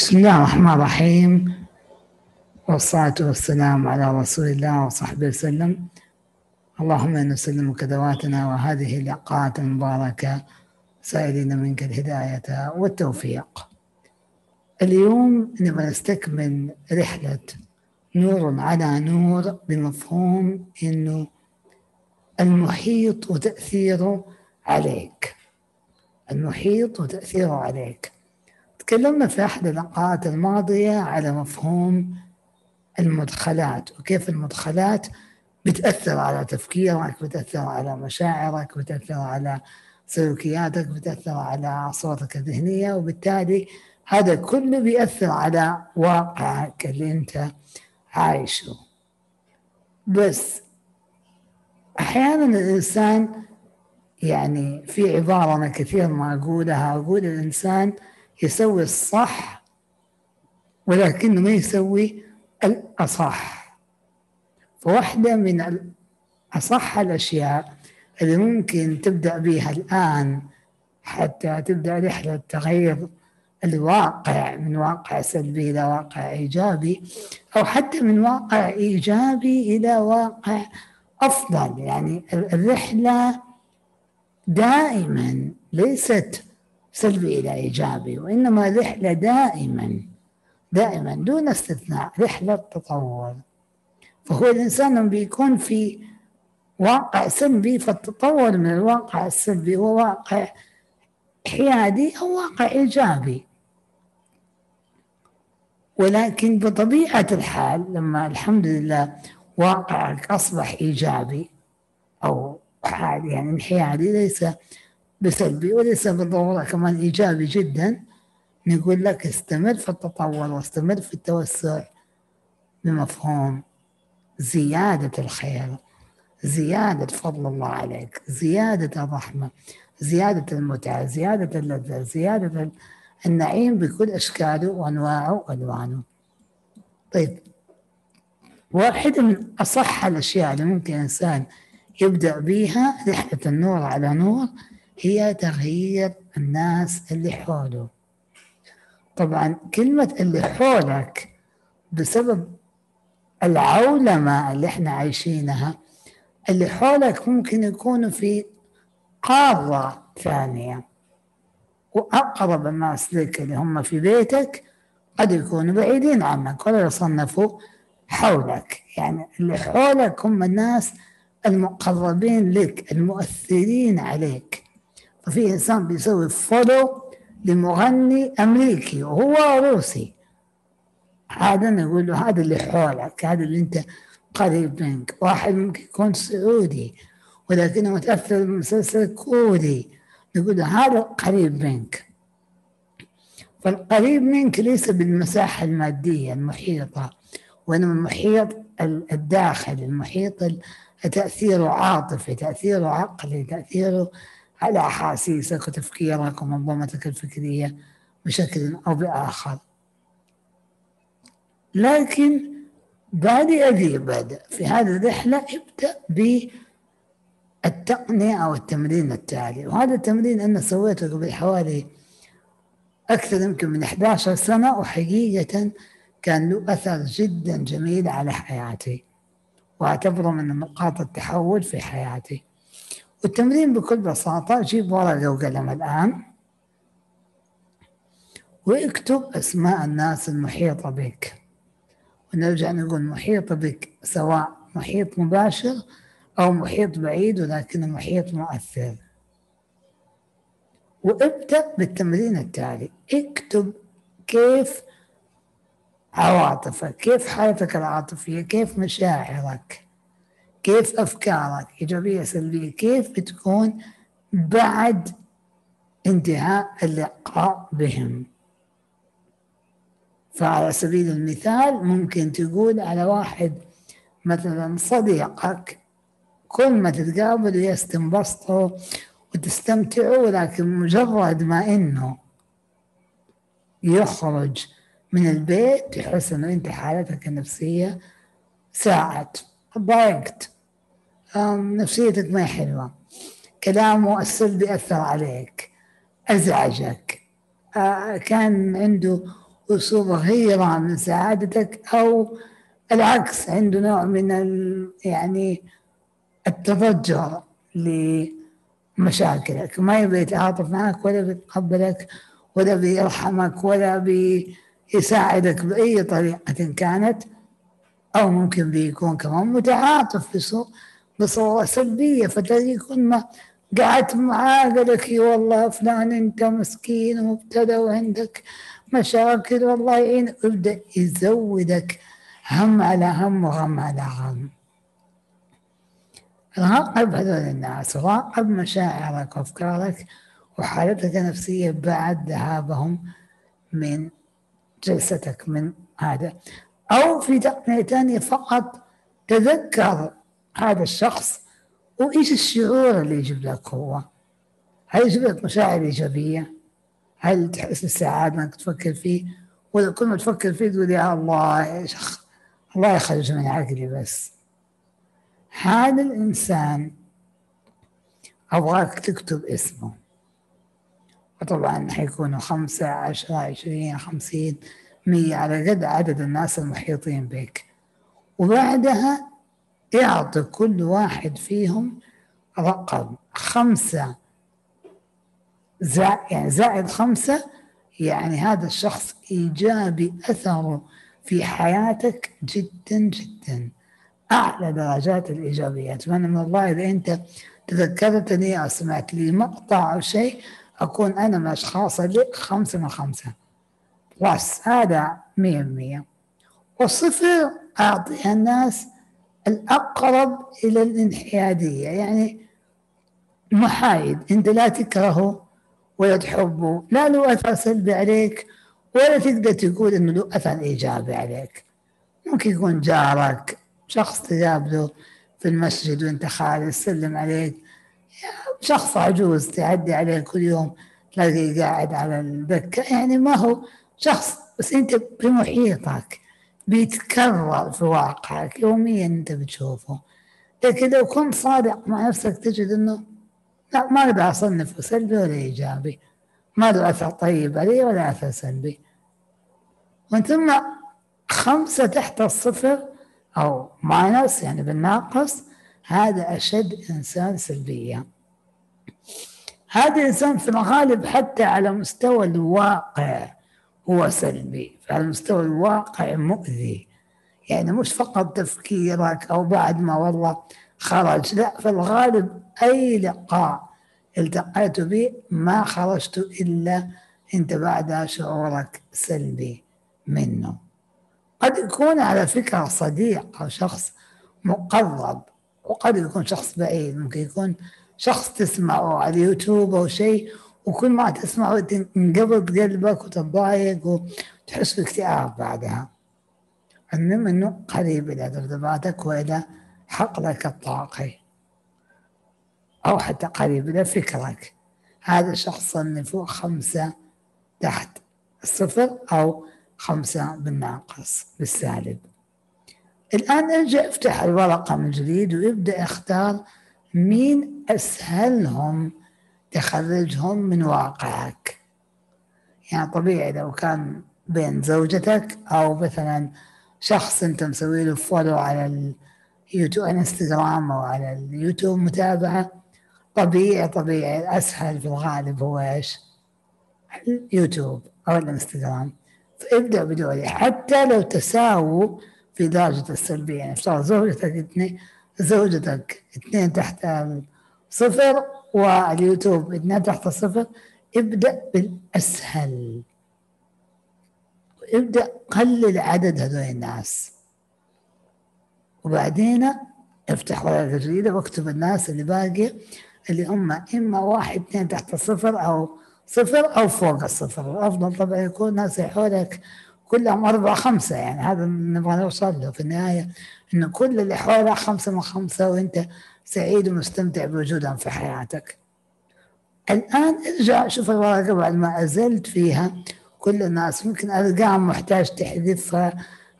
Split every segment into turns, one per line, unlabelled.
بسم الله الرحمن الرحيم والصلاة والسلام على رسول الله وصحبه وسلم. اللهم نسلمك ذواتنا وهذه اللقاءات المباركة سائلين منك الهداية والتوفيق. اليوم نبغى نستكمل رحلة نور على نور بمفهوم إنه المحيط وتأثيره عليك. المحيط وتأثيره عليك. تكلمنا في أحد اللقاءات الماضية على مفهوم المدخلات وكيف المدخلات بتأثر على تفكيرك بتأثر على مشاعرك بتأثر على سلوكياتك بتأثر على صورتك الذهنية وبالتالي هذا كله بيأثر على واقعك اللي أنت عايشه. بس أحيانا الإنسان يعني في عبارة أنا كثير ما أقولها أقول الإنسان يسوي الصح ولكنه ما يسوي الأصح. فواحدة من أصح الأشياء اللي ممكن تبدأ بها الآن حتى تبدأ رحلة تغيير الواقع من واقع سلبي إلى واقع إيجابي أو حتى من واقع إيجابي إلى واقع أفضل. يعني الرحلة دائما ليست سلبي إلى إيجابي وإنما رحلة دائما دائما دون استثناء رحلة تطور. فهو الإنسان بيكون في واقع سلبي فالتطور من الواقع السلبي هو واقع حيادي أو واقع إيجابي. ولكن بطبيعة الحال لما الحمد لله واقعك أصبح إيجابي أو حال يعني انحيادي ليس بسلبي وليس بالضرورة كمان إيجابي جدا نقول لك استمر في التطور واستمر في التوسع بمفهوم زيادة الخير زيادة فضل الله عليك زيادة الرحمة زيادة المتعة زيادة اللذة زيادة النعيم بكل أشكاله وأنواعه وألوانه. طيب واحدة من أصح الأشياء اللي ممكن إنسان يبدأ بيها رحلة النور على نور هي تغيير الناس اللي حوله طبعا كلمة اللي حولك بسبب العولمة اللي إحنا عايشينها اللي حولك ممكن يكونوا في قارة ثانية. وأقرب الناس لك اللي هم في بيتك قد يكونوا بعيدين عنك ولا يصنفوا حولك. يعني اللي حولك هم الناس المقربين لك المؤثرين عليك. ففي إنسان بيسوي فولو لمغني أمريكي وهو روسي. هذا نقول له هذا اللي حولك هذا اللي أنت قريب منك. واحد ممكن يكون سعودي ولكنه متأثر بمسلسل كوري. نقول له هذا قريب منك. فالقريب منك ليس بالمساحة المادية المحيطة وإنما المحيط الداخلي المحيط تأثيره عاطفي تأثيره عقلي تأثيره على أحاسيسك وتفكيرك ومنظومتك الفكرية بشكل أو بآخر. لكن بادئ ذي بدء في هذه الرحلة ابدأ بالتقنية أو التمرين التالي. وهذا التمرين أنا سويته قبل حوالي أكثر يمكن من 11 سنة وحقيقة كان له أثر جدا جميل على حياتي. وأعتبره من نقاط التحول في حياتي. والتمرين بكل بساطة جيب ورقة وقلم الآن. واكتب أسماء الناس المحيطة بك. ونرجع نقول محيطة بك سواء محيط مباشر أو محيط بعيد ولكن محيط مؤثر. وابدأ بالتمرين التالي. اكتب كيف عواطفك كيف حالتك العاطفية كيف مشاعرك. كيف أفكارك؟ إيجابية سلبية. كيف بتكون بعد انتهاء اللقاء بهم؟ فعلى سبيل المثال ممكن تقول على واحد مثلا صديقك كل ما تتقابلوا يستنبسطوا وتستمتعوا لكن مجرد ما إنه يخرج من البيت تحس إنه أنت حالتك النفسية ساعت. ضايقت. نفسيتك ما حلوة. كلامه السلبي أثر عليك أزعجك. كان عنده أسلوب غيرة من سعادتك أو العكس عنده نوع من يعني التضجر لمشاكلك. ما يبي يتعاطف معك ولا بيتقبلك ولا بيرحمك ولا بيساعدك بأي طريقة كانت. أو ممكن بيكون كمان متعاطف بصورة سلبية فتجي كل ما قعدت معاه قال لك والله فلان أنت مسكين ومبتلى وعندك مشاكل والله يعينك يبدأ يزودك هم على هم وغم على غم. راقب هذول الناس راقب مشاعرك وأفكارك وحالتك النفسية بعد ذهابهم من جلستك من هذا. أو في تقنية ثانية فقط تذكر هذا الشخص وإيش الشعور اللي يجيب لك هو؟ هل يجيب لك مشاعر إيجابية؟ هل تحس بالسعادة إنك تفكر فيه؟ ولا كل ما تفكر فيه تقول يا الله شيخ الله يخرج من عقلي بس. هذا الإنسان أبغاك تكتب اسمه. وطبعا حيكونوا خمسة عشرة عشرين خمسين. مية على قد عدد الناس المحيطين بك. وبعدها اعطي كل واحد فيهم رقم خمسة. زائد يعني زائد خمسة يعني هذا الشخص إيجابي أثره في حياتك جدا جدا. أعلى درجات الإيجابية. أتمنى من الله إذا أنت تذكرتني أو سمعت لي مقطع أو شيء أكون أنا من الأشخاص اللي خمسة من خمسة. بس هذا مية مية. والصفر أعطيها الناس الأقرب إلى الانحيادية يعني محايد أنت لا تكرهه ولا تحبه لا له أثر سلبي عليك ولا تقدر تقول إنه له أثر إيجابي عليك. ممكن يكون جارك شخص تقابله في المسجد وأنت خارج يسلم عليك. شخص عجوز تعدي عليه كل يوم تلاقيه قاعد على الدكة يعني ما هو شخص بس أنت بمحيطك بيتكرر في واقعك يوميا أنت بتشوفه. لكن لو كنت صادق مع نفسك تجد إنه لا ما أقدر اصنفه سلبي ولا إيجابي. ما له أثر طيب علي ولا أثر سلبي. ومن ثم خمسة تحت الصفر أو ماينس يعني بالناقص هذا أشد إنسان سلبية هذا الإنسان في الغالب حتى على مستوى الواقع هو سلبي على مستوى الواقع مؤذي. يعني مش فقط تفكيرك أو بعد ما والله خرج لا في الغالب أي لقاء التقيت به ما خرجت إلا أنت بعدها شعورك سلبي منه. قد يكون على فكرة صديق أو شخص مقرب وقد يكون شخص بعيد ممكن يكون شخص تسمعه على اليوتيوب أو شيء وكل ما تسمعه تنقبض قلبك وتتضايق وتحس باكتئاب بعدها. المهم إنه قريب إلى ذبذباتك والى حقلك الطاقي. أو حتى قريب إلى فكرك. هذا الشخص اللي فوق خمسة تحت الصفر أو خمسة بالناقص بالسالب. الآن أرجع أفتح الورقة من جديد وإبدأ أختار مين أسهلهم. تخرجهم من واقعك. يعني طبيعي لو كان بين زوجتك أو مثلا شخص أنت مسوي له فولو على اليوتيوب انستغرام أو على اليوتيوب متابعة طبيعي طبيعي. الأسهل في الغالب هو إيش؟ اليوتيوب أو الإنستغرام. فابدأ بدوري. حتى لو تساووا في درجة السلبية. يعني افترض زوجتك اثنين زوجتك اثنين تحت الصفر واليوتيوب اثنين تحت الصفر. ابدأ بالأسهل. ابدأ قلل عدد هذول الناس. وبعدين افتح ورقة جديدة واكتب الناس اللي باقي اللي هم إما واحد اثنين تحت الصفر أو صفر أو فوق الصفر. الأفضل طبعا يكون ناس حولك كلهم أربعة خمسة يعني. هذا نبغى نوصل له في النهاية إنه كل اللي حولك خمسة من خمسة وأنت سعيد ومستمتع بوجودهم في حياتك. الآن ارجع شوف الورقة بعد ما أزلت فيها. كل الناس ممكن أرقام محتاج تحذفها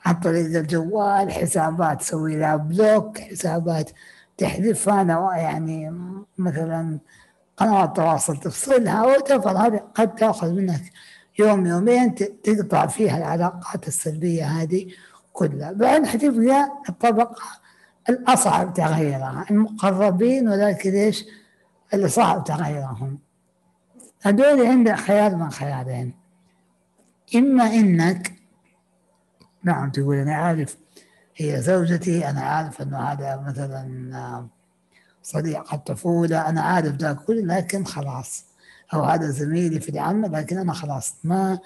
عن طريق الجوال حسابات تسوي لها بلوك حسابات تحذفها. أنا يعني مثلا قنوات التواصل تفصلها وتفضل هذه قد تأخذ منك يوم يومين تقطع فيها العلاقات السلبية هذه كلها. بعدين حتبقى الطبقة الأصعب تغيرها المقربين ولكن إيش؟ اللي صعب تغيرهم هذول عندك خيار من خيارين. إما إنك نعم تقول أنا عارف هي زوجتي أنا عارف أنه هذا مثلا صديق الطفولة أنا عارف ده كله لكن خلاص. أو هذا زميلي في العمل لكن أنا خلاص ما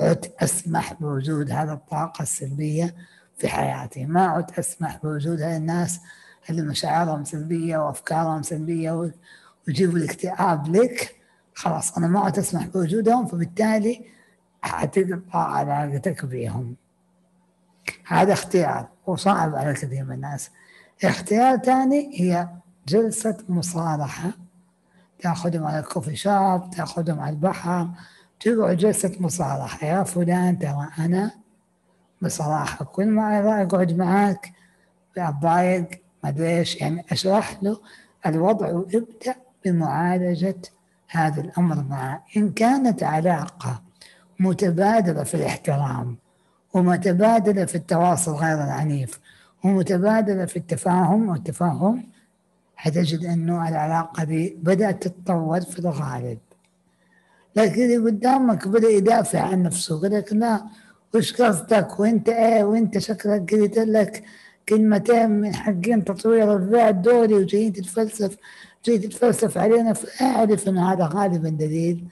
عدت أسمح بوجود هذا الطاقة السلبية في حياتي. ما عدت أسمح بوجود هذه الناس اللي مشاعرهم سلبية وأفكارهم سلبية ويجيبوا الاكتئاب لك. خلاص أنا ما عدت أسمح بوجودهم فبالتالي حتقطع علاقتك بهم هذا اختيار وصعب على كثير من الناس. اختيار ثاني هي جلسة مصالحة. تأخذهم على الكوفي شوب تأخذهم على البحر. تقعد جلسة مصالحة. يا فلان ترى أنا بصراحة كل ما أقعد معك أتضايق ما أدري إيش. يعني أشرح له الوضع وإبدأ بمعالجة هذا الأمر معه. إن كانت علاقة متبادلة في الاحترام ومتبادلة في التواصل غير العنيف ومتبادلة في التفاهم والتفاهم حتجد أنه العلاقة بدأت تتطور في الغالب. لكن اللي قدامك بدأ يدافع عن نفسه قال لك لا وش قصدك؟ وانت إيه؟ وانت شكلك قلت لك كلمتين من حقين تطوير الذات دوري وجايين تتفلسف جاي تتفلسف علينا فأعرف إن هذا غالبا دليل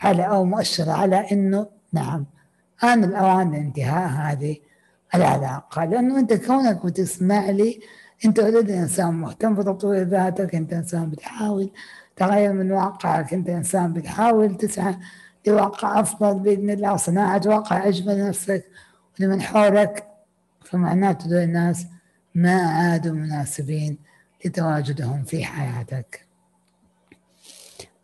على أو مؤشر على إنه نعم آن الأوان لانتهاء هذه العلاقة. لأنه أنت كونك بتسمع لي أنت اوريدي إنسان مهتم بتطوير ذاتك أنت إنسان بتحاول تغير من واقعك أنت إنسان بتحاول تسعى لواقع أفضل بإذن الله وصناعة واقع أجمل لنفسك ولمن حولك. فمعناته دول الناس ما عادوا مناسبين لتواجدهم في حياتك.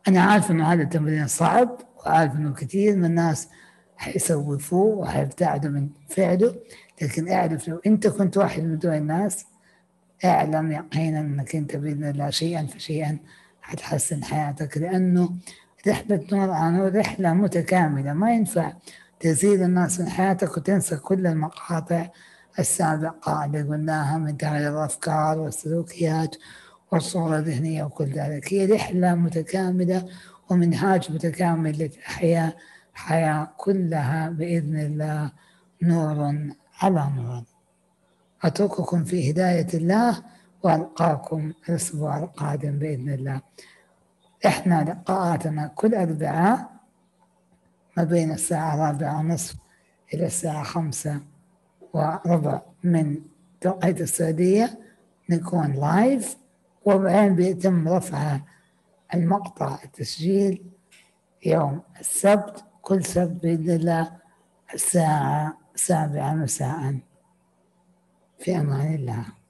أنا عارف إنه هذا التمرين صعب وعارف إنه كثير من الناس حيسوفوه وحيبتعدوا من فعله لكن أعرف لو أنت كنت واحد من دول الناس اعلم يقينا انك انت باذن الله شيئا فشيئا حتحسن حياتك لأنه رحلة نور رحلة متكاملة. ما ينفع تزيد الناس من حياتك وتنسى كل المقاطع السابقة اللي قلناها من تغيير الأفكار والسلوكيات والصورة الذهنية وكل ذلك. هي رحلة متكاملة ومنهاج متكامل للحياة حياة كلها بإذن الله نور على نور. أترككم في هداية الله وألقاكم الأسبوع القادم بإذن الله. إحنا لقاءاتنا كل أربعاء ما بين الساعة الرابعة ونصف إلى الساعة خمسة وربع من توقيت السعودية نكون لايف وبعدين بيتم رفع المقطع التسجيل يوم السبت كل سبت بإذن الله الساعة سابعة مساء. في أمان الله